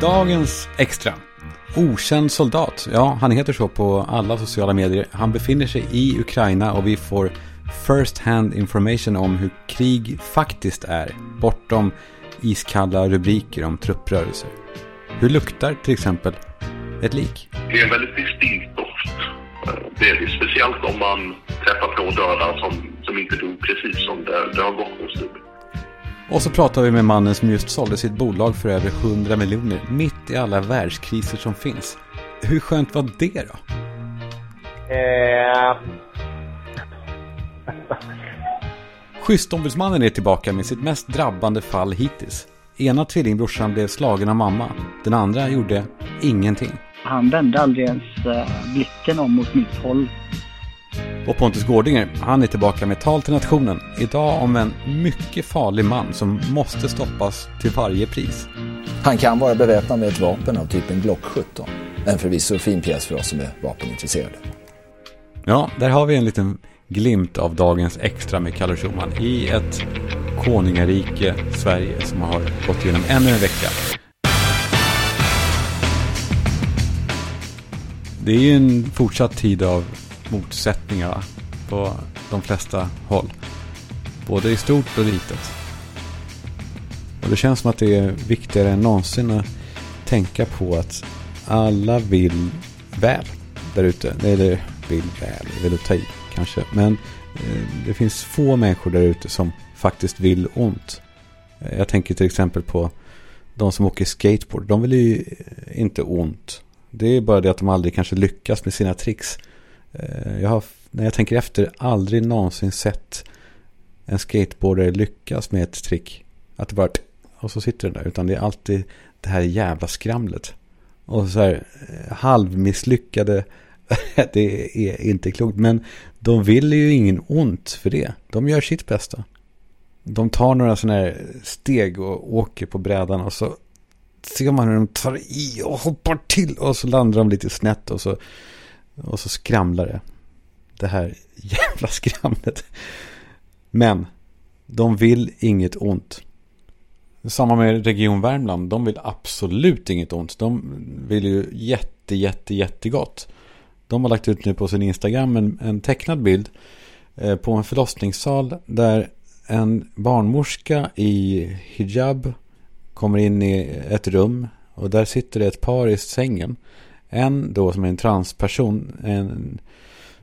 Dagens extra. Okänd soldat. Ja, han heter så på alla sociala medier. Han befinner sig i Ukraina och vi får first hand information om hur krig faktiskt är. Bortom iskalla rubriker om trupprörelser. Hur luktar till exempel ett lik? Det är en väldigt distinkt doft. Det är det. Speciellt om man träffar på döda som, som inte dog precis som det, det har gått en stund. Och så pratar vi med mannen som just sålde sitt bolag för över 100 miljoner mitt i alla världskriser som finns. Hur skönt var det då? Eh, Schystombudsmannen är tillbaka med sitt mest drabbande fall hittills. Ena tvillingbrorsan blev slagen av mamma. Den andra gjorde ingenting. Han vände aldrig ens eh, blicken om mot mitt håll. Och Pontus Gårdinger, han är tillbaka med tal till nationen. Idag om en mycket farlig man som måste stoppas till varje pris. Han kan vara beväpnad med ett vapen av typen Glock 17. En förvisso fin pjäs för oss som är vapenintresserade. Ja, där har vi en liten glimt av dagens extra med Kalle Schumann i ett konungarike Sverige som har gått igenom ännu en vecka. Det är ju en fortsatt tid av motsättningar på de flesta håll. Både i stort och litet. Och det känns som att det är viktigare än någonsin att tänka på att alla vill väl där ute. Eller vill väl, vill att ta i kanske. Men eh, det finns få människor där ute som faktiskt vill ont. Eh, jag tänker till exempel på de som åker skateboard. De vill ju inte ont. Det är bara det att de aldrig kanske lyckas med sina tricks. Eh, jag har, när jag tänker efter, aldrig någonsin sett en skateboardare lyckas med ett trick. Att det bara, och så sitter den där. Utan det är alltid det här jävla skramlet. Och så här eh, halvmisslyckade, det är inte klokt. Men de vill ju ingen ont för det. De gör sitt bästa. De tar några sådana här steg och åker på brädan och så ser man hur de tar i och hoppar till och så landar de lite snett och så, och så skramlar det. Det här jävla skramlet. Men de vill inget ont. Samma med Region Värmland. De vill absolut inget ont. De vill ju jätte, jätte, jättegott. De har lagt ut nu på sin Instagram en, en tecknad bild eh, på en förlossningssal där en barnmorska i hijab kommer in i ett rum och där sitter det ett par i sängen. En då som är en transperson, en,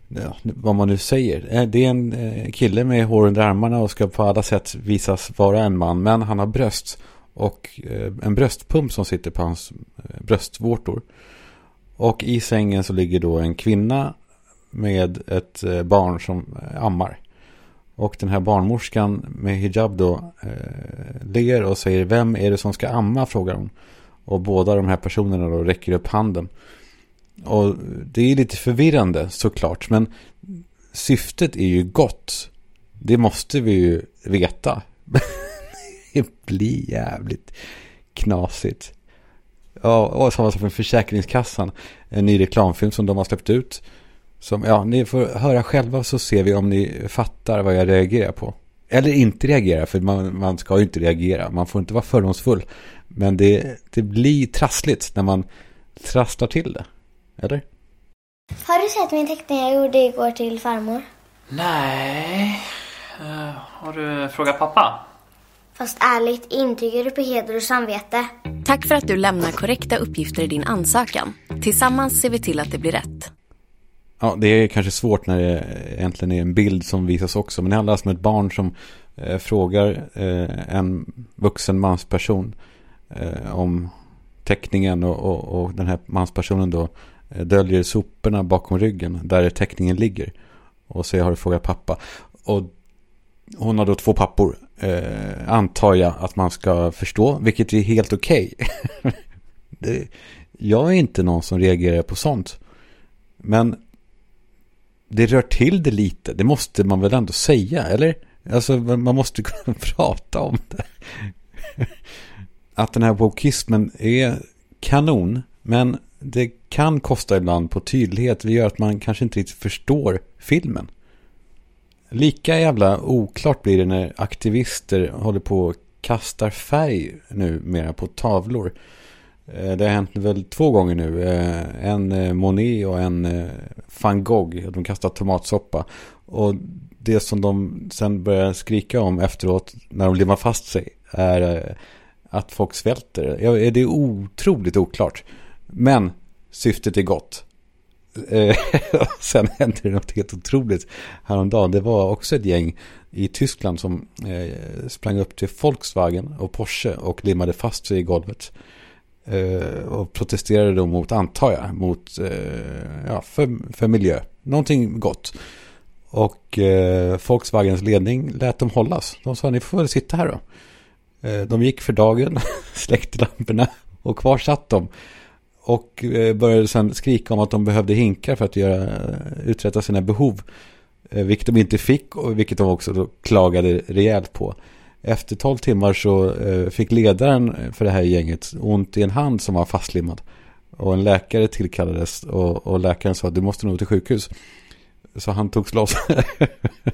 ja, vad man nu säger. Eh, det är en eh, kille med hår under armarna och ska på alla sätt visas vara en man. Men han har bröst och eh, en bröstpump som sitter på hans bröstvårtor. Och i sängen så ligger då en kvinna med ett barn som ammar. Och den här barnmorskan med hijab då eh, ler och säger vem är det som ska amma frågar hon. Och båda de här personerna då räcker upp handen. Och det är lite förvirrande såklart. Men syftet är ju gott. Det måste vi ju veta. det blir jävligt knasigt. Ja, och samma sak med Försäkringskassan. En ny reklamfilm som de har släppt ut. Som, ja, ni får höra själva så ser vi om ni fattar vad jag reagerar på. Eller inte reagera, för man, man ska ju inte reagera. Man får inte vara fördomsfull. Men det, det blir trassligt när man trasslar till det. Eller? Har du sett min teckning jag gjorde igår till farmor? Nej. Eh, har du frågat pappa? Fast ärligt, intygar du på heder och samvete? Tack för att du lämnar korrekta uppgifter i din ansökan. Tillsammans ser vi till att det blir rätt. Ja, det är kanske svårt när det egentligen är en bild som visas också. Men det handlar alltså om ett barn som eh, frågar eh, en vuxen mansperson eh, om teckningen och, och, och den här manspersonen då eh, döljer soporna bakom ryggen där teckningen ligger. Och så har du frågat pappa? Och hon har då två pappor. Eh, antar jag att man ska förstå, vilket är helt okej. Det- jag är inte någon som reagerar på sånt. Men det rör till det lite. Det måste man väl ändå säga, eller? Alltså man måste kunna prata om det. Att den här wokismen är kanon. Men det kan kosta ibland på tydlighet. Det gör att man kanske inte riktigt förstår filmen. Lika jävla oklart blir det när aktivister håller på och kastar färg numera på tavlor. Eh, det har hänt väl två gånger nu. Eh, en eh, Monet och en van Gogh. De kastar tomatsoppa. Och det som de sen börjar skrika om efteråt när de limmar fast sig är att folk svälter. Ja, Det är otroligt oklart. Men syftet är gott. Eh, sen hände det något helt otroligt häromdagen. Det var också ett gäng i Tyskland som eh, sprang upp till Volkswagen och Porsche och limmade fast sig i golvet. Eh, och protesterade då mot, antar jag, mot, ja, för, för miljö. Någonting gott. Och eh, Volkswagens ledning lät dem hållas. De sa, ni får väl sitta här då. Eh, de gick för dagen, släckte lamporna och kvar satt de. Och eh, började sen skrika om att de behövde hinkar för att göra, eh, uträtta sina behov. Vilket de inte fick och vilket de också klagade rejält på. Efter 12 timmar så fick ledaren för det här gänget ont i en hand som var fastlimmad. Och en läkare tillkallades och, och läkaren sa att du måste nog till sjukhus. Så han togs loss.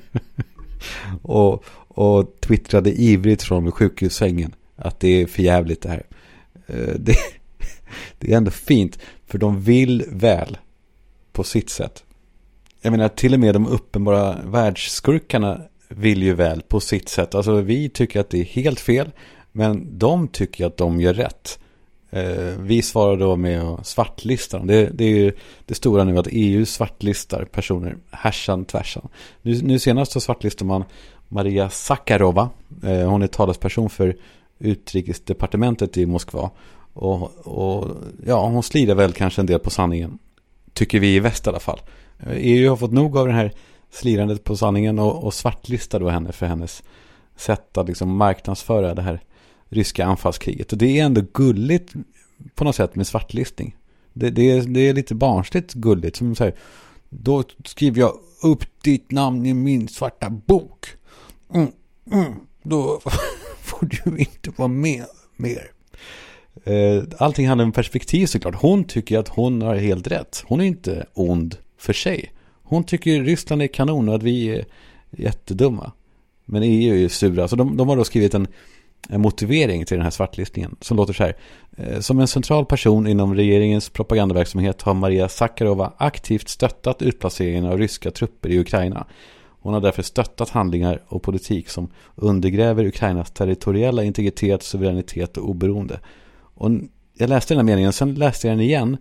och, och twittrade ivrigt från sjukhussängen att det är för jävligt det här. Eh, det, det är ändå fint för de vill väl på sitt sätt. Jag menar till och med de uppenbara världsskurkarna vill ju väl på sitt sätt. Alltså vi tycker att det är helt fel. Men de tycker att de gör rätt. Eh, vi svarar då med att svartlista dem. Det, det är ju det stora nu att EU svartlistar personer härsan tvärsan. Nu, nu senast så svartlistar man Maria Sakarova. Eh, hon är talesperson för utrikesdepartementet i Moskva. Och, och ja, hon slirar väl kanske en del på sanningen. Tycker vi i väst i alla fall. Eh, EU har fått nog av den här slirandet på sanningen och, och svartlistar då henne för hennes sätt att liksom marknadsföra det här ryska anfallskriget. Och det är ändå gulligt på något sätt med svartlistning. Det, det, är, det är lite barnsligt gulligt. Som säger, då skriver jag upp ditt namn i min svarta bok. Mm, mm, då får du inte vara med mer. Eh, allting handlar om perspektiv såklart. Hon tycker att hon har helt rätt. Hon är inte ond för sig. Hon tycker Ryssland är kanon och att vi är jättedumma. Men EU är ju sura. Så de, de har då skrivit en, en motivering till den här svartlistningen som låter så här. Eh, som en central person inom regeringens propagandaverksamhet har Maria Sakarova aktivt stöttat utplaceringen av ryska trupper i Ukraina. Hon har därför stöttat handlingar och politik som undergräver Ukrainas territoriella integritet, suveränitet och oberoende. Och jag läste den här meningen, sen läste jag den igen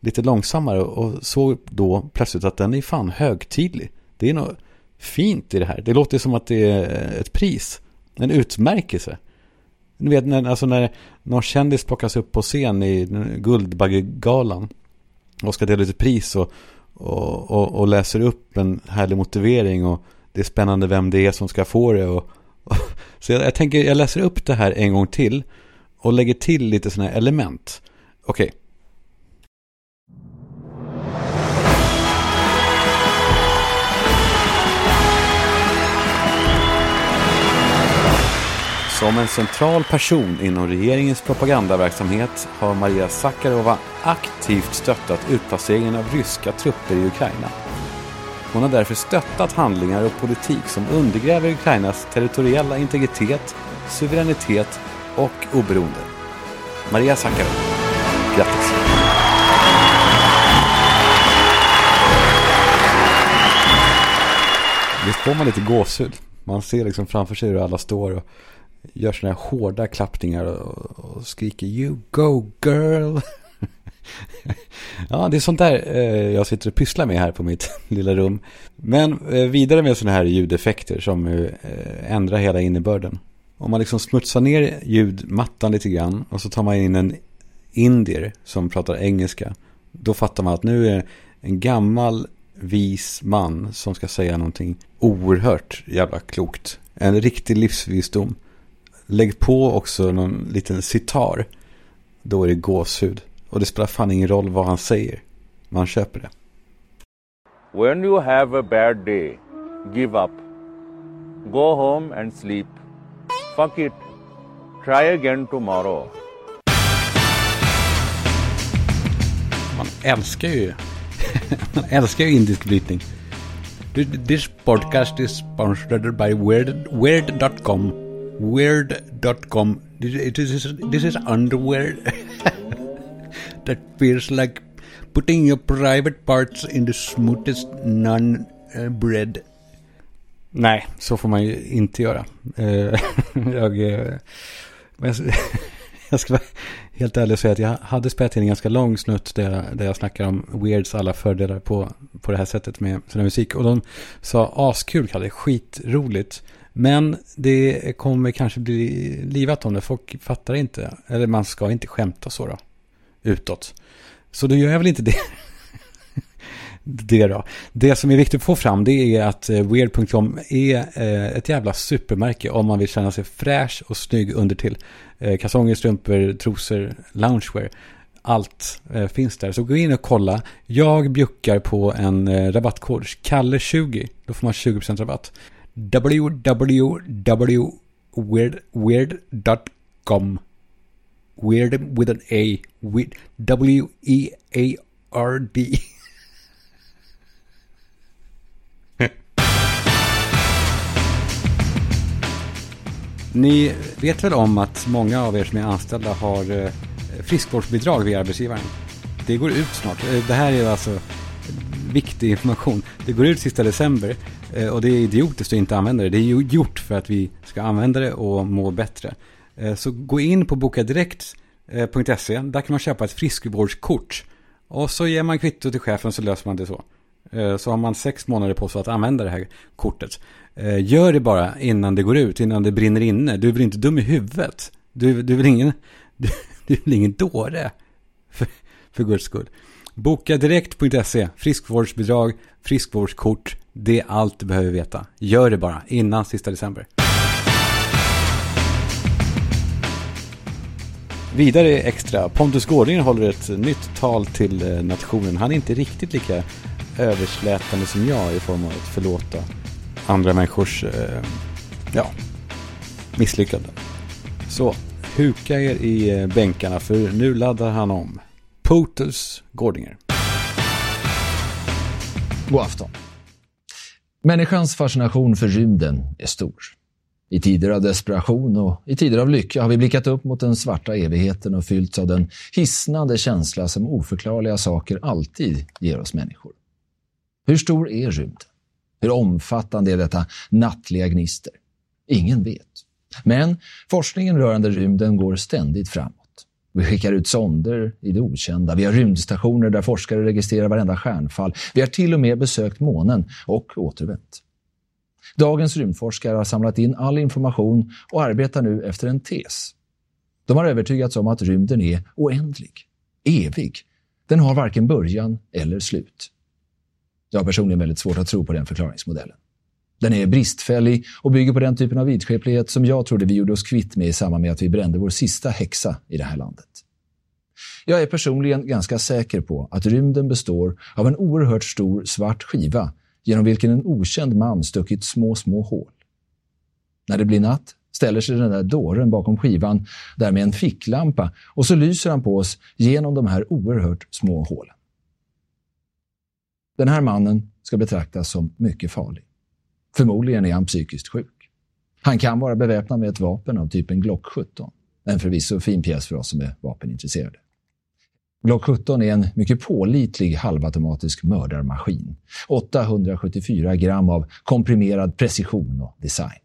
lite långsammare och såg då plötsligt att den är fan högtidlig. Det är något fint i det här. Det låter som att det är ett pris, en utmärkelse. Ni vet när, alltså när någon kändis plockas upp på scen i Guldbaggegalan och ska dela ut ett pris och, och, och, och läser upp en härlig motivering och det är spännande vem det är som ska få det. Och, och, så jag, jag tänker, jag läser upp det här en gång till och lägger till lite sådana här element. Okej. Okay. Som en central person inom regeringens propagandaverksamhet har Maria Sakarova aktivt stöttat utplaceringen av ryska trupper i Ukraina. Hon har därför stöttat handlingar och politik som undergräver Ukrainas territoriella integritet, suveränitet och oberoende. Maria Sakarova, grattis! Visst får man lite gåshud? Man ser liksom framför sig hur alla står och gör sådana här hårda klappningar och, och skriker You go girl! ja, det är sånt där eh, jag sitter och pysslar med här på mitt lilla rum. Men eh, vidare med sådana här ljudeffekter som eh, ändrar hela innebörden. Om man liksom smutsar ner ljudmattan lite grann och så tar man in en indier som pratar engelska. Då fattar man att nu är det en gammal vis man som ska säga någonting oerhört jävla klokt. En riktig livsvisdom. Lägg på också någon liten sitar. Då är det gåshud. Och det spelar fan ingen roll vad han säger. Man köper det. When you have a bad day, give up. Go home and sleep. Fuck it. Try again tomorrow. Man älskar ju man älskar ju indisk brytning. This podcast is sponsored by weird, weird.com. This is, this is underwear. that feels like putting your private parts in the smoothest non uh, bread. Nej, så får man ju inte göra. Eh, jag, eh, jag, ska helt ärlig och säga att jag hade spelat in en ganska lång snutt där jag, där jag snackar om Weirds alla fördelar på, på det här sättet med sina musik. Och de sa askul, Kalle, skitroligt. Men det kommer kanske bli livat om det. Folk fattar inte. Eller man ska inte skämta så då. Utåt. Så då gör jag väl inte det. det då. Det som är viktigt att få fram det är att eh, Weird.com är eh, ett jävla supermärke om man vill känna sig fräsch och snygg under till. Eh, kalsonger, strumpor, trosor, loungewear. Allt finns där. Så gå in och kolla. Jag bjuckar på en rabattkod. Kalle20. Då får man 20% rabatt www.weird.com Weird with an A. W-E-A-R-D. Ni vet väl om att många av er som är anställda har eh, friskvårdsbidrag via arbetsgivaren? Det går ut snart. Eh, det här är alltså viktig information. Det går ut sista december eh, och det är idiotiskt att inte använda det. Det är ju gjort för att vi ska använda det och må bättre. Så gå in på bokadirekt.se. Där kan man köpa ett friskvårdskort. Och så ger man kvitto till chefen så löser man det så. Eh, så har man sex månader på sig att använda det här kortet. Eh, gör det bara innan det går ut, innan det brinner inne. Du är väl inte dum i huvudet? Du, du är väl ingen, du, du är väl ingen dåre? För, för guds skull. Boka direkt.se, friskvårdsbidrag, friskvårdskort. Det är allt du behöver veta. Gör det bara innan sista december. Vidare extra, Pontus Gårdinger håller ett nytt tal till eh, nationen. Han är inte riktigt lika överslätande som jag i form av att förlåta andra människors eh, ja, misslyckanden. Så huka er i eh, bänkarna för nu laddar han om. Potus Gårdinger. God afton. Människans fascination för rymden är stor. I tider av desperation och i tider av lycka har vi blickat upp mot den svarta evigheten och fyllts av den hisnande känsla som oförklarliga saker alltid ger oss människor. Hur stor är rymden? Hur omfattande är detta nattliga gnister? Ingen vet. Men forskningen rörande rymden går ständigt framåt. Vi skickar ut sonder i det okända. Vi har rymdstationer där forskare registrerar varenda stjärnfall. Vi har till och med besökt månen och återvänt. Dagens rymdforskare har samlat in all information och arbetar nu efter en tes. De har övertygats om att rymden är oändlig, evig. Den har varken början eller slut. Jag har personligen väldigt svårt att tro på den förklaringsmodellen. Den är bristfällig och bygger på den typen av vidskeplighet som jag trodde vi gjorde oss kvitt med i samband med att vi brände vår sista häxa i det här landet. Jag är personligen ganska säker på att rymden består av en oerhört stor svart skiva genom vilken en okänd man stuckit små, små hål. När det blir natt ställer sig den där dåren bakom skivan där med en ficklampa och så lyser han på oss genom de här oerhört små hålen. Den här mannen ska betraktas som mycket farlig. Förmodligen är han psykiskt sjuk. Han kan vara beväpnad med ett vapen av typen Glock 17. En förvisso fin pjäs för oss som är vapenintresserade. Glock 17 är en mycket pålitlig halvautomatisk mördarmaskin. 874 gram av komprimerad precision och design.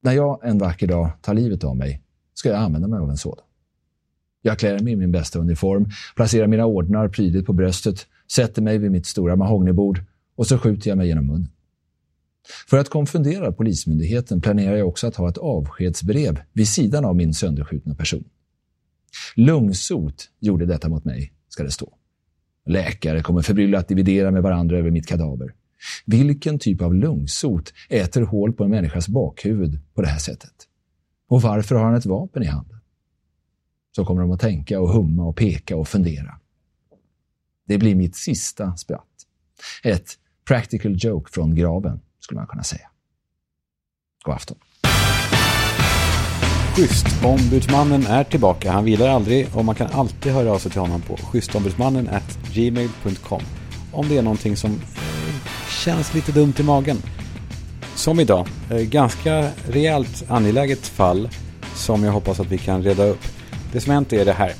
När jag en vacker dag tar livet av mig ska jag använda mig av en sådan. Jag klär mig i min bästa uniform, placerar mina ordnar prydligt på bröstet, sätter mig vid mitt stora mahognybord och så skjuter jag mig genom munnen. För att konfundera Polismyndigheten planerar jag också att ha ett avskedsbrev vid sidan av min sönderskjutna person. Lungsot gjorde detta mot mig, ska det stå. Läkare kommer förbryllat dividera med varandra över mitt kadaver. Vilken typ av lungsot äter hål på en människas bakhuvud på det här sättet? Och varför har han ett vapen i handen? Så kommer de att tänka och humma och peka och fundera. Det blir mitt sista spratt. Ett practical joke från graven, skulle man kunna säga. God afton. Schysst. Ombudsmannen är tillbaka. Han vilar aldrig och man kan alltid höra av sig till honom på schystombudsmannen gmail.com om det är någonting som eh, känns lite dumt i magen. Som idag. Eh, ganska rejält angeläget fall som jag hoppas att vi kan reda upp. Det som hänt är det här.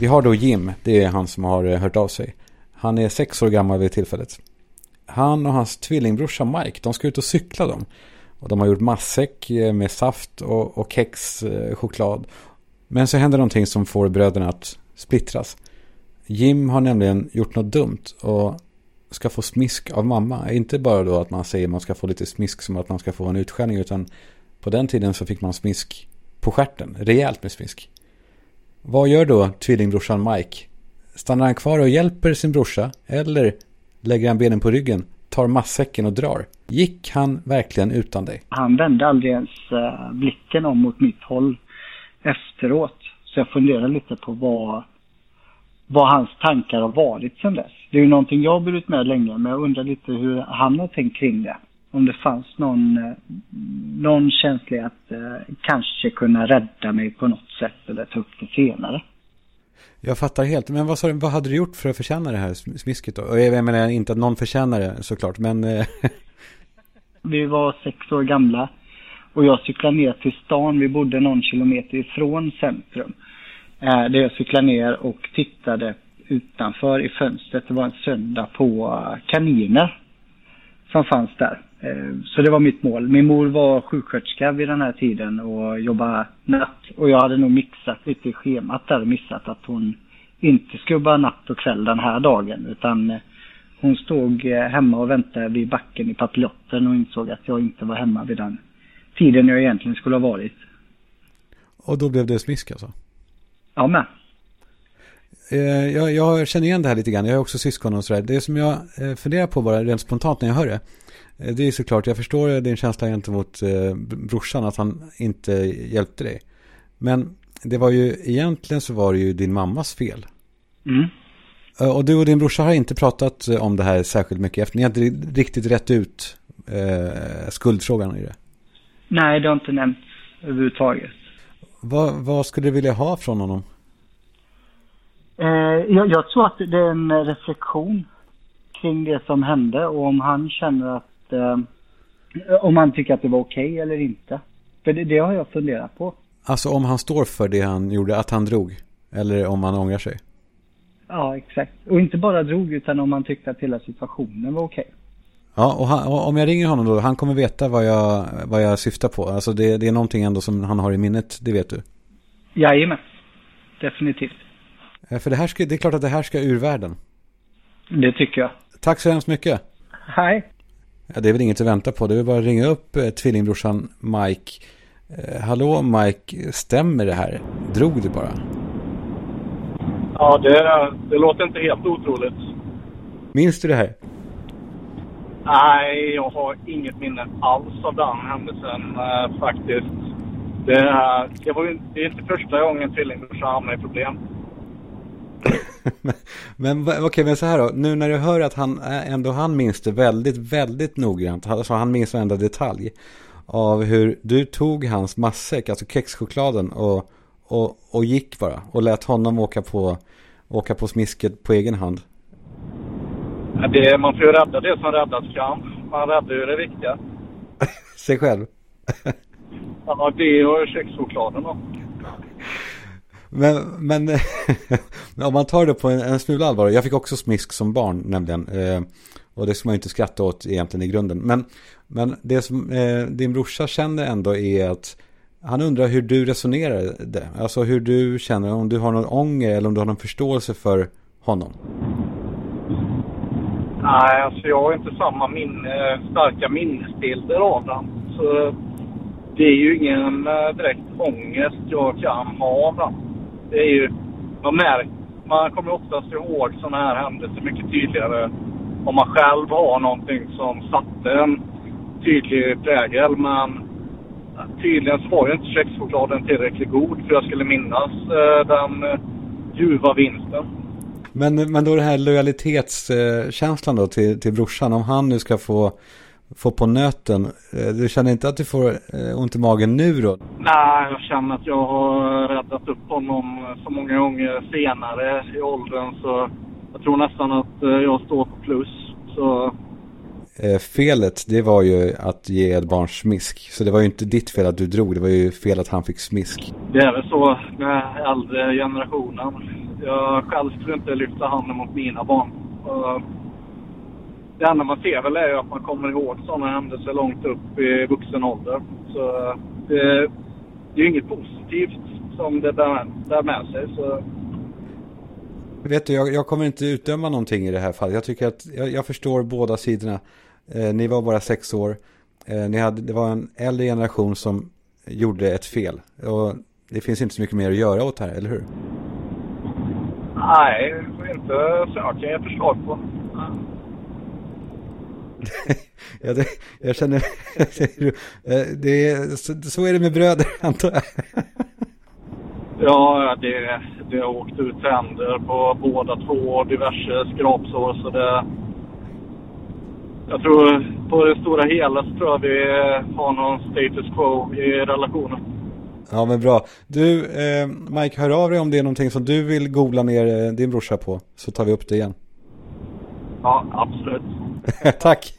Vi har då Jim, det är han som har eh, hört av sig. Han är sex år gammal vid tillfället. Han och hans tvillingbrorsa Mike, de ska ut och cykla dem. Och de har gjort matsäck eh, med saft och, och kex, eh, choklad. Men så händer någonting som får bröderna att splittras. Jim har nämligen gjort något dumt och ska få smisk av mamma. Inte bara då att man säger att man ska få lite smisk som att man ska få en utskällning utan på den tiden så fick man smisk på skärten, rejält med smisk. Vad gör då tvillingbrorsan Mike? Stannar han kvar och hjälper sin brorsa eller lägger han benen på ryggen, tar massäcken och drar? Gick han verkligen utan dig? Han vände aldrig ens eh, blicken om mot mitt håll efteråt. Så jag funderar lite på vad, vad hans tankar har varit sedan dess. Det är ju någonting jag har burit med länge, men jag undrar lite hur han har tänkt kring det. Om det fanns någon, eh, någon känsla att eh, kanske kunna rädda mig på något sätt eller ta upp det senare. Jag fattar helt. Men vad, sa du, vad hade du gjort för att förtjäna det här smisket då? Och jag menar inte att någon förtjänar det såklart, men... Eh. Vi var sex år gamla och jag cyklade ner till stan. Vi bodde någon kilometer ifrån centrum. Eh, där jag cyklade ner och tittade utanför i fönstret. Det var en söndag på eh, kaniner som fanns där. Eh, Så det var mitt mål. Min mor var sjuksköterska vid den här tiden och jobbade natt. Och jag hade nog mixat lite i schemat där och missat att hon inte skulle jobba natt och kväll den här dagen. Utan eh, hon stod eh, hemma och väntade vid backen i papiljotten och insåg att jag inte var hemma vid den tiden jag egentligen skulle ha varit. och då blev det smisk alltså? Ja, men. Jag, jag känner igen det här lite grann. Jag har också syskon och sådär. Det som jag funderar på bara rent spontant när jag hör det. Eh, Det är såklart, jag förstår din känsla gentemot eh, brorsan att han inte hjälpte dig. Men det var ju, egentligen så var det ju din mammas fel. Mm. Eh, Och du och din brorsa har inte pratat om det här särskilt mycket efter. Ni har inte riktigt rätt ut eh, skuldfrågan i det. Nej, det har inte nämnts överhuvudtaget. Vad, vad skulle du vilja ha från honom? Eh, jag, jag tror att det är en reflektion kring det som hände och om han känner att... Eh, om han tycker att det var okej eller inte. För det, det har jag funderat på. Alltså om han står för det han gjorde, att han drog. Eller om han ångrar sig. Ja, exakt. Och inte bara drog utan om han tyckte att hela situationen var okej. Ja, och, han, och om jag ringer honom då, han kommer veta vad jag, vad jag syftar på. Alltså det, det är någonting ändå som han har i minnet, det vet du. Jajamän. Definitivt. För det här ska, det är klart att det här ska ur världen. Det tycker jag. Tack så hemskt mycket. Hej. Ja, det är väl inget att vänta på. Det är bara att ringa upp eh, tvillingbrorsan Mike. Eh, hallå Mike, stämmer det här? Drog du bara? Ja, det, det låter inte helt otroligt. Minns du det här? Nej, jag har inget minne alls av den händelsen eh, faktiskt. Det, det, var ju, det är inte första gången tvillingbrorsan hamnar i problem. Men okej, men så här då. Nu när du hör att han eh, ändå han minns det väldigt, väldigt noggrant. Alltså han minns varenda detalj. Av hur du tog hans matsäck, alltså kexchokladen och, och, och gick bara. Och lät honom åka på, åka på smisket på egen hand. Det, man får ju rädda det som räddas kan. Man räddar ju det viktiga. Sig själv. Ja, det och kexchokladen då. Men, men om man tar det på en, en smula allvar. Jag fick också smisk som barn nämligen. Eh, och det ska man ju inte skratta åt egentligen i grunden. Men, men det som eh, din brorsa känner ändå är att han undrar hur du resonerar det. Alltså hur du känner, om du har någon ånger eller om du har någon förståelse för honom. Nej, alltså jag har inte samma minne, starka minnesbilder av den. Så det är ju ingen eh, direkt ångest jag kan ha av den. Det är ju, man märker, man kommer oftast ihåg sådana här händelser mycket tydligare om man själv har någonting som satte en tydlig prägel. Men tydligen så var ju inte kexchokladen tillräckligt god för jag skulle minnas eh, den eh, ljuva vinsten. Men, men då det här lojalitetskänslan då till, till brorsan. Om han nu ska få, få på nöten. Eh, du känner inte att du får ont i magen nu då? Nej, jag känner att jag har räddat upp honom så många gånger senare i åldern så jag tror nästan att eh, jag står på plus. Så Eh, felet, det var ju att ge ett barn smisk. Så det var ju inte ditt fel att du drog, det var ju fel att han fick smisk. det är väl så med äldre generationen. Jag själv skulle inte lyfta handen mot mina barn. Och det enda man ser väl är ju att man kommer ihåg sådana händelser långt upp i vuxen ålder. Så det, det är ju inget positivt som det bär, bär med sig. Så Vet du, jag, jag kommer inte utdöma någonting i det här fallet. Jag tycker att jag, jag förstår båda sidorna. Eh, ni var bara sex år. Eh, ni hade, det var en äldre generation som gjorde ett fel. Och det finns inte så mycket mer att göra åt det här, eller hur? nej, inte så jag kan ge förslag på. ja, det, jag känner, eh, det är, så, så är det med bröder, antar jag. Ja, det, det har åkt ut tänder på båda två och diverse skrapsår. Så det, jag tror på det stora hela så tror jag vi har någon status quo i relationen. Ja, men bra. Du, eh, Mike, hör av dig om det är någonting som du vill googla ner eh, din brorsa på. Så tar vi upp det igen. Ja, absolut. Tack.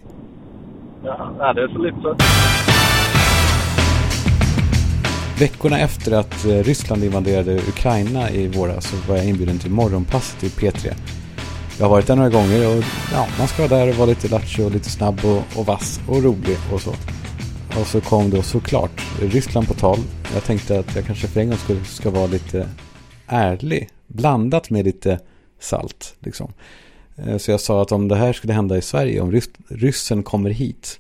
Ja, det är så lite så. Veckorna efter att eh, Ryssland invaderade Ukraina i våras så var jag inbjuden till morgonpasset i P3. Jag har varit där några gånger och ja, man ska vara där och vara lite lattjo och lite snabb och, och vass och rolig och så. Och så kom då såklart Ryssland på tal. Jag tänkte att jag kanske för en gång skulle ska vara lite ärlig. Blandat med lite salt liksom. Eh, så jag sa att om det här skulle hända i Sverige, om rys ryssen kommer hit,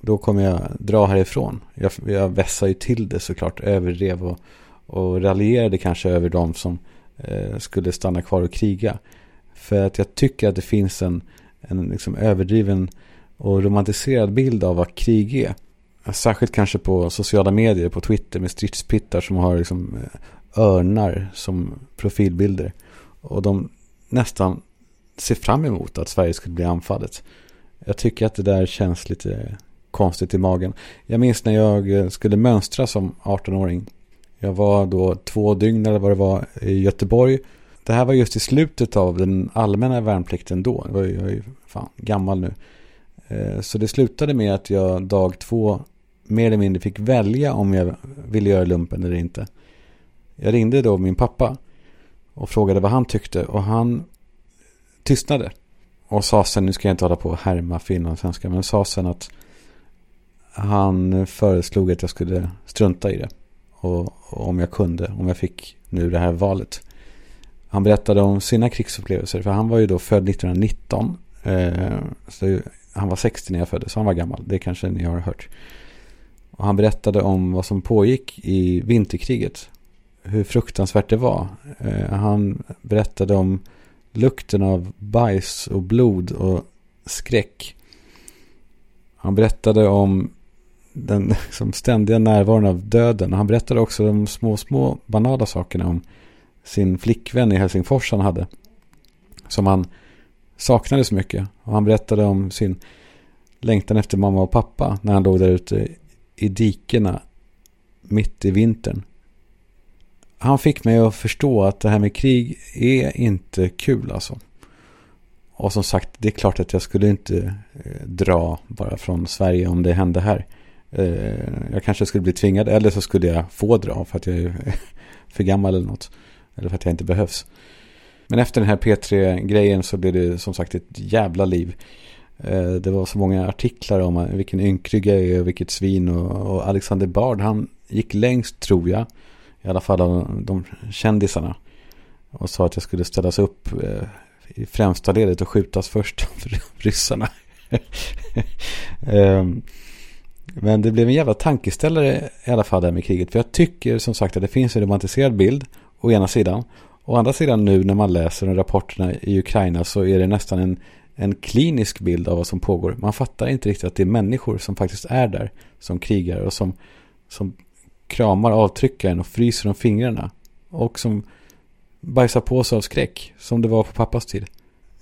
då kommer jag dra härifrån. Jag, jag vässar ju till det såklart, överdrev och, och raljerade kanske över de som eh, skulle stanna kvar och kriga. För att jag tycker att det finns en, en liksom överdriven och romantiserad bild av vad krig är. Särskilt kanske på sociala medier, på Twitter med stridspittar som har liksom eh, örnar som profilbilder. Och de nästan ser fram emot att Sverige skulle bli anfallet. Jag tycker att det där känns lite konstigt i magen. Jag minns när jag eh, skulle mönstra som 18-åring. Jag var då två dygn eller vad det var i Göteborg. Det här var just i slutet av den allmänna värnplikten då. Jag är ju fan gammal nu. Eh, så det slutade med att jag dag två mer eller mindre fick välja om jag ville göra lumpen eller inte. Jag ringde då min pappa och frågade vad han tyckte och han tystnade. Och sa sen, nu ska jag inte hålla på och härma finlandssvenska, men sa sen att han föreslog att jag skulle strunta i det. Och, och om jag kunde, om jag fick nu det här valet. Han berättade om sina krigsupplevelser, för han var ju då född 1919. Eh, så han var 60 när jag föddes, så han var gammal. Det kanske ni har hört. Och han berättade om vad som pågick i vinterkriget. Hur fruktansvärt det var. Eh, han berättade om lukten av bajs och blod och skräck. Han berättade om den liksom, ständiga närvaron av döden. Han berättade också de små, små banala sakerna om sin flickvän i Helsingfors han hade. Som han saknade så mycket. Och han berättade om sin längtan efter mamma och pappa när han låg där ute i dikena mitt i vintern. Han fick mig att förstå att det här med krig är inte kul alltså. Och som sagt, det är klart att jag skulle inte eh, dra bara från Sverige om det hände här. Eh, jag kanske skulle bli tvingad eller så skulle jag få dra för att jag är för gammal eller något. Eller för att jag inte behövs. Men efter den här P3-grejen så blev det som sagt ett jävla liv. Eh, det var så många artiklar om vilken ynkrig jag är och vilket svin. Och Alexander Bard, han gick längst tror jag. I alla fall av de kändisarna. Och sa att jag skulle ställas upp eh, i främsta ledet och skjutas först av ryssarna. Ehm, men det blev en jävla tankeställare i alla fall där med kriget. För jag tycker som sagt att det finns en romantiserad bild å ena sidan. Å andra sidan nu när man läser om rapporterna i Ukraina så är det nästan en, en klinisk bild av vad som pågår. Man fattar inte riktigt att det är människor som faktiskt är där som krigar och som, som kramar avtryckaren och fryser om fingrarna. Och som bajsar på sig av skräck som det var på pappas tid.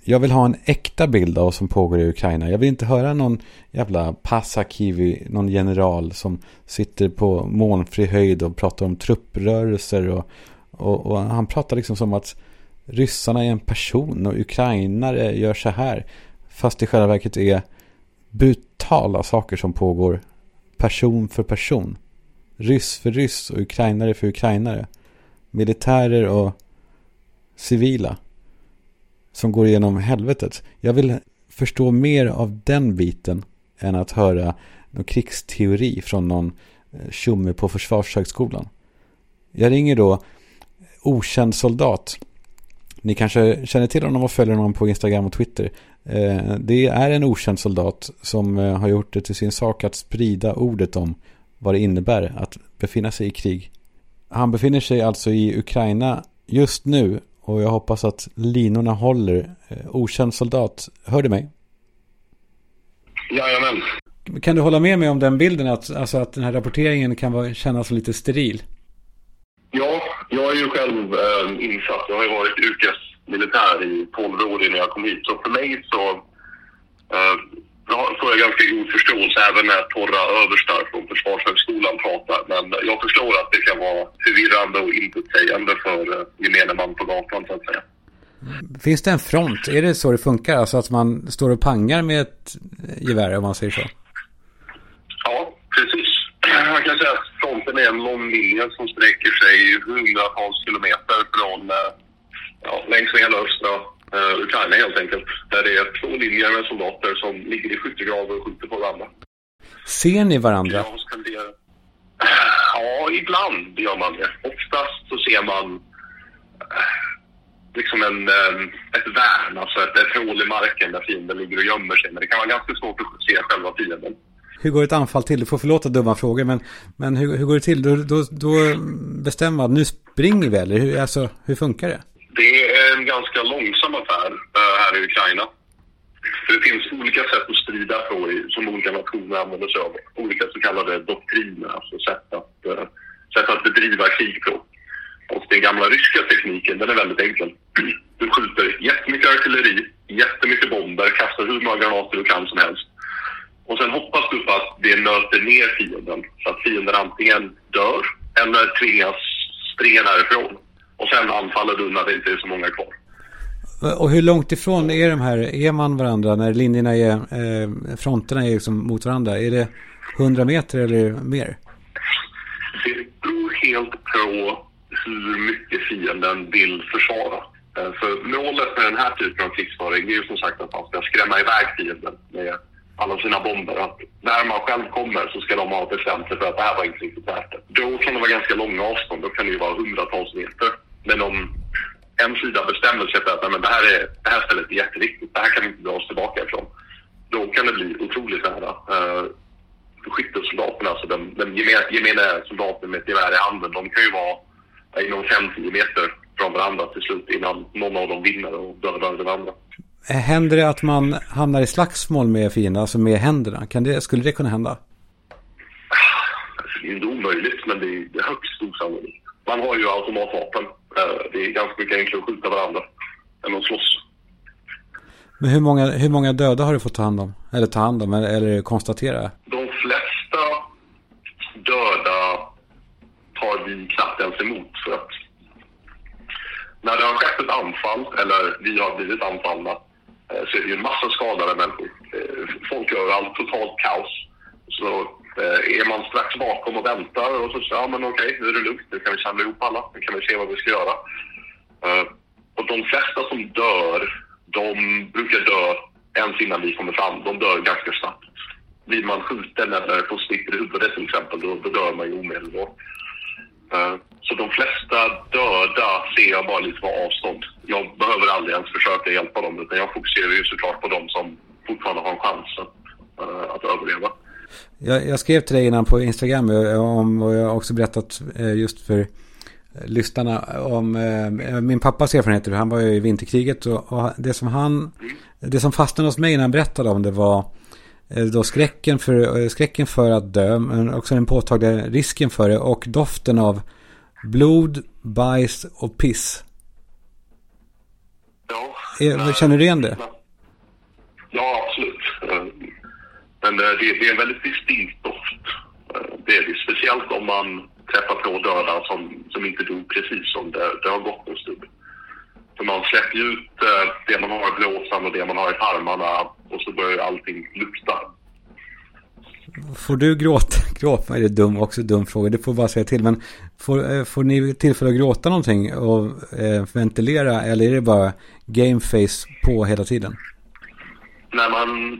Jag vill ha en äkta bild av vad som pågår i Ukraina. Jag vill inte höra någon jävla passakivi, någon general som sitter på molnfri höjd och pratar om trupprörelser. Och, och, och han pratar liksom som att ryssarna är en person och ukrainare gör så här. Fast det i själva verket är brutala saker som pågår person för person. Ryss för ryss och ukrainare för ukrainare. Militärer och civila som går igenom helvetet. Jag vill förstå mer av den biten än att höra någon krigsteori från någon eh, tjomme på Försvarshögskolan. Jag ringer då okänd soldat. Ni kanske känner till honom och följer honom på Instagram och Twitter. Eh, det är en okänd soldat som eh, har gjort det till sin sak att sprida ordet om vad det innebär att befinna sig i krig. Han befinner sig alltså i Ukraina just nu och jag hoppas att linorna håller. Okänd soldat, hör du mig? Jajamän. Kan du hålla med mig om den bilden att, alltså att den här rapporteringen kan vara, kännas lite steril? Ja, jag är ju själv eh, insatt. Jag har ju varit yrkesmilitär i 12 år innan jag kom hit. Så för mig så eh, får jag ganska god förståelse även när torra överstar från Försvarshögskolan pratar. Men jag förstår att det kan vara förvirrande och intetsägande för eh, gemene man på gatan så att säga. Finns det en front? Är det så det funkar? Alltså att man står och pangar med ett gevär om man säger så? Ja, precis. Man kan säga att fronten är en lång linje som sträcker sig hundratals kilometer från eh, ja, längs med hela östra uh, Ukraina helt enkelt. Där det är två linjer med soldater som ligger i skyttegravar och skjuter på varandra. Ser ni varandra? Ja, ibland gör man det. Oftast så ser man uh, liksom en, um, ett värn, alltså ett, ett hål i marken där fienden ligger och gömmer sig. Men det kan vara ganska svårt att se själva fienden. Hur går ett anfall till? Du får förlåta dumma frågor, men, men hur, hur går det till? Då, då, då bestämmer man, nu springer vi eller? Hur, alltså, hur funkar det? Det en ganska långsam affär uh, här i Ukraina. För det finns olika sätt att strida på som olika nationer använder sig av. Olika så kallade doktriner, alltså sätt att, uh, sätt att bedriva krig på. Och den gamla ryska tekniken, den är väldigt enkel. Du skjuter jättemycket artilleri, jättemycket bomber, kastar hur många granater du kan som helst. Och sen hoppas du på att det nöter ner fienden så att fienden antingen dör eller tvingas springa därifrån. Och sen anfaller du när det inte är så många kvar. Och hur långt ifrån är de här, är man varandra när linjerna är, eh, fronterna är liksom mot varandra? Är det 100 meter eller mer? Det beror helt på hur mycket fienden vill försvara. Eh, för målet med den här typen av krigsföring är ju som sagt att man ska skrämma iväg fienden med alla sina bomber. Att när man själv kommer så ska de ha bestämt sig för att det här var inte riktigt värt det. Då kan det vara ganska långa avstånd. Då kan det ju vara hundratals meter. Men om en sida bestämmer sig för att men det, här är, det här stället är jätteviktigt, det här kan vi inte dra oss tillbaka ifrån. Då kan det bli otroligt nära. Uh, skyttesoldaterna, alltså den, den gemene soldaten med ett gevär i handen, de kan ju vara inom 5-10 meter från varandra till slut innan någon av dem vinner och dödar den andra. Händer det att man hamnar i slagsmål med fienden, alltså med händerna? Kan det, skulle det kunna hända? Alltså, det är inte omöjligt, men det är högst osannolikt. Man har ju automatvapen. Eh, det är ganska mycket enklare att skjuta varandra än att slåss. Men hur många, hur många döda har du fått ta hand om? Eller ta hand om, eller konstatera? De flesta döda tar vi knappt ens emot. För att när det har skett ett anfall, eller vi har blivit anfallna, eh, så är det ju en massa skadade människor. Eh, folk överallt, totalt kaos. Så Eh, är man strax bakom och väntar och så säger ja men okej, nu är det lugnt, nu kan vi samla ihop alla, nu kan vi se vad vi ska göra. Eh, och de flesta som dör, de brukar dö ens innan vi kommer fram. De dör ganska snabbt. Blir man skjuten eller får snitt i huvudet till exempel, då, då dör man ju omedelbart. Eh, så de flesta döda ser jag bara lite på avstånd. Jag behöver aldrig ens försöka hjälpa dem utan jag fokuserar ju såklart på dem som fortfarande har en chans att, att överleva. Jag, jag, skrev till dig innan på Instagram om, och jag har också berättat just för lyssnarna om eh, min pappas erfarenheter. Han var ju i vinterkriget och, och, det som han, det som fastnade hos mig när han berättade om det var eh, då skräcken för, skräcken för att dö, men också den påtagliga risken för det och doften av blod, bajs och piss. Ja. Känner du igen det? Ja, absolut. Men det, det är en väldigt distinkt doft. Det är det. Speciellt om man träffar på döda som, som inte dog precis som det, det har gått en stund. För man släpper ut det man har i blåsan och det man har i tarmarna och så börjar allting lukta. får du gråta? Gråta är det dum, också dum fråga, det får bara säga till. Men får, eh, får ni tillfälle att gråta någonting och eh, ventilera eller är det bara gameface på hela tiden? När man,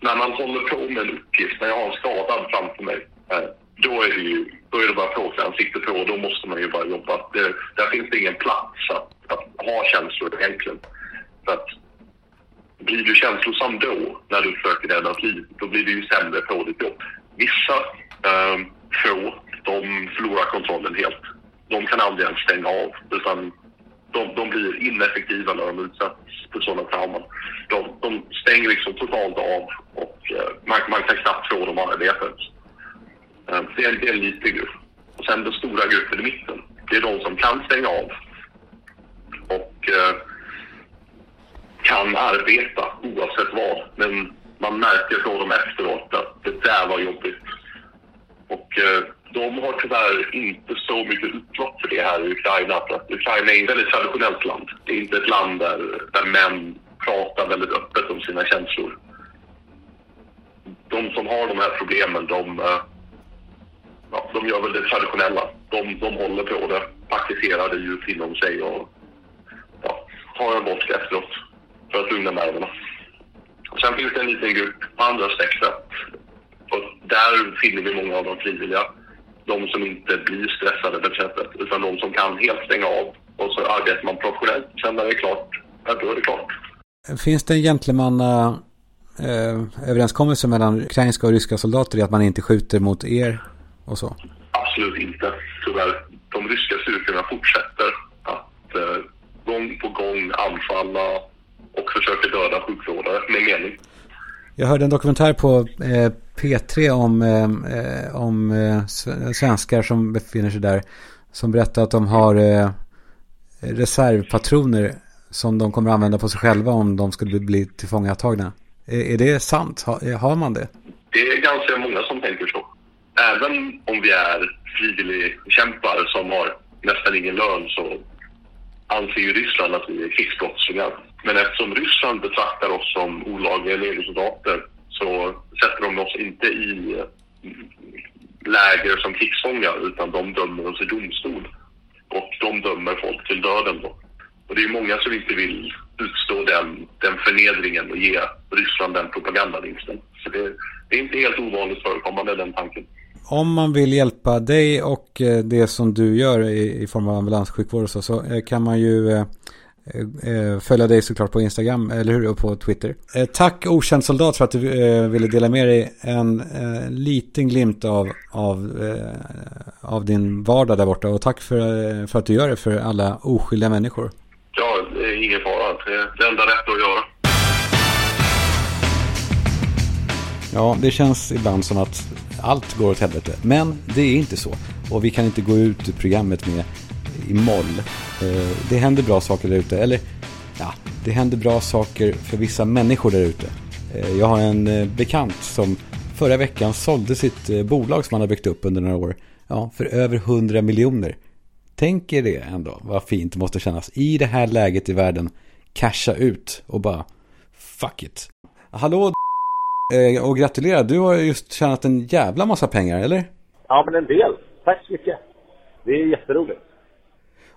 när man håller på med en uppgift, när jag har en skadad framför mig, eh, då är det ju då är det bara plåtansikte på och då måste man ju bara jobba. Det, där finns det ingen plats att, att ha känslor egentligen. För att blir du känslosam då, när du försöker rädda ett liv, då blir du ju sämre på ditt jobb. Vissa eh, få, de förlorar kontrollen helt. De kan aldrig ens stänga av, utan de, de blir ineffektiva när de utsätts för sådana trauman. De, de stänger liksom totalt av och eh, man, man kan knappt få dem arbetet. arbeta. Eh, det, är, det är en liten grupp. Och sen den stora gruppen i mitten, det är de som kan stänga av och eh, kan arbeta oavsett vad. Men man märker på dem efteråt att det där var jobbigt. Och de har tyvärr inte så mycket utlopp för det här i Ukraina. För att Ukraina är ett väldigt traditionellt land. Det är inte ett land där, där män pratar väldigt öppet om sina känslor. De som har de här problemen, de, eh, ja, de gör väl det traditionella. De, de håller på det, praktiserar det djupt inom sig och ja, tar en vodka efteråt för att lugna nerverna. Sen finns det en liten grupp på andra spektrat. Och där finner vi många av de frivilliga. De som inte blir stressade på sättet, utan de som kan helt stänga av. Och så arbetar man professionellt. Sen när det är klart, ja, då är det klart. Finns det en gentlemanna eh, överenskommelse mellan ukrainska och ryska soldater i att man inte skjuter mot er och så? Absolut inte, tyvärr. De ryska styrkorna fortsätter att eh, gång på gång anfalla och försöker döda sjukvårdare med mening. Jag hörde en dokumentär på eh, P3 om, eh, eh, om eh, svenskar som befinner sig där. Som berättar att de har eh, reservpatroner som de kommer använda på sig själva om de skulle bli tillfångatagna. Är, är det sant? Har, eh, har man det? Det är ganska många som tänker så. Även om vi är frivilligkämpar som har nästan ingen lön så anser ju Ryssland att vi är krigsbrottslingar. Men eftersom Ryssland betraktar oss som olagliga legosoldater så sätter de oss inte i läger som krigsfångar utan de dömer oss i domstol. Och de dömer folk till döden då. Och det är många som inte vill utstå den, den förnedringen och ge Ryssland den propagandavinsten. Så det, det är inte helt ovanligt förekommande den tanken. Om man vill hjälpa dig och eh, det som du gör i, i form av ambulanssjukvård och så, så eh, kan man ju eh, följa dig såklart på Instagram, eller hur? Och på Twitter. Eh, tack okänd soldat för att du eh, ville dela med dig en eh, liten glimt av, av, eh, av din vardag där borta. Och tack för, för att du gör det för alla oskyldiga människor. Ja, ingen fara. Det är det enda rätta att göra. Ja, det känns ibland som att allt går åt helvete. Men det är inte så. Och vi kan inte gå ut ur programmet med i moll. Eh, det händer bra saker där ute. Eller ja, det händer bra saker för vissa människor där ute. Eh, jag har en eh, bekant som förra veckan sålde sitt bolag som han har byggt upp under några år. Ja, för över 100 miljoner. Tänk er det ändå, vad fint det måste kännas. I det här läget i världen, casha ut och bara fuck it. Hallå och gratulerar, du har just tjänat en jävla massa pengar, eller? Ja, men en del. Tack så mycket. Det är jätteroligt.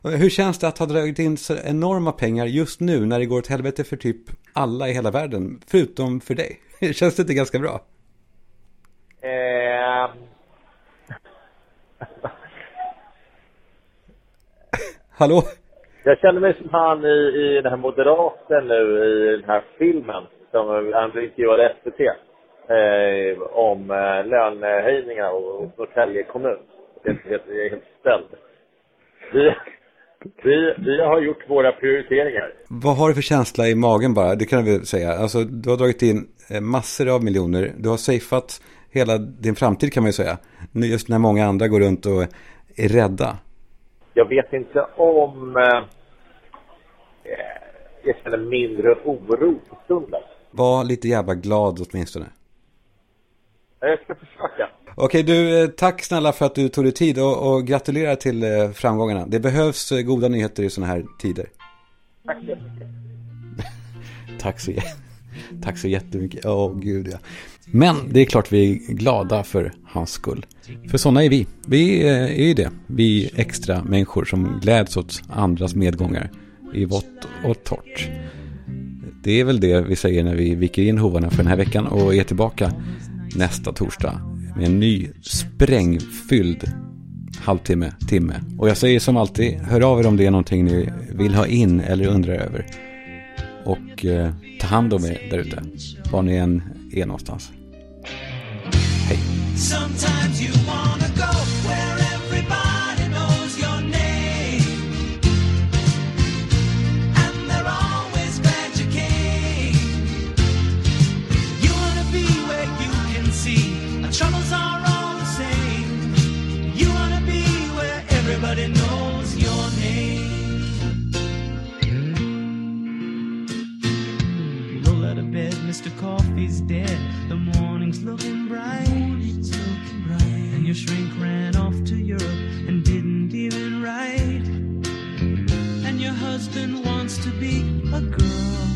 Hur känns det att ha dragit in så enorma pengar just nu när det går åt helvete för typ alla i hela världen, förutom för dig? Känns det inte ganska bra? Eh... Hallå? Jag känner mig som han i, i den här moderaten nu i den här filmen som han intervjuade SVT eh, om eh, lönehöjningar och Norrtälje kommun. Det är helt ställd. Vi, vi, har gjort våra prioriteringar. Vad har du för känsla i magen bara? Det kan vi säga. Alltså, du har dragit in massor av miljoner. Du har safeat hela din framtid kan man ju säga. Just när många andra går runt och är rädda. Jag vet inte om eh, jag känner mindre oro på stunden. Var lite jävla glad åtminstone. Jag ska försöka. Okej, du, tack snälla för att du tog dig tid och, och gratulerar till framgångarna. Det behövs goda nyheter i sådana här tider. Tack så mycket. tack så. Tack så jättemycket. Åh, oh, gud ja. Men det är klart vi är glada för hans skull. För sådana är vi. Vi eh, är ju det. Vi extra människor som gläds åt andras medgångar. I vått och torrt. Det är väl det vi säger när vi viker in hovarna för den här veckan och är tillbaka nästa torsdag med en ny sprängfylld halvtimme, timme. Och jag säger som alltid, hör av er om det är någonting ni vill ha in eller undrar över. Och eh, ta hand om er där ute, var ni än är någonstans. Hej! coffee's dead. The morning's looking bright. Morning's looking bright. And your shrink ran off to Europe and didn't even write. And your husband wants to be a girl.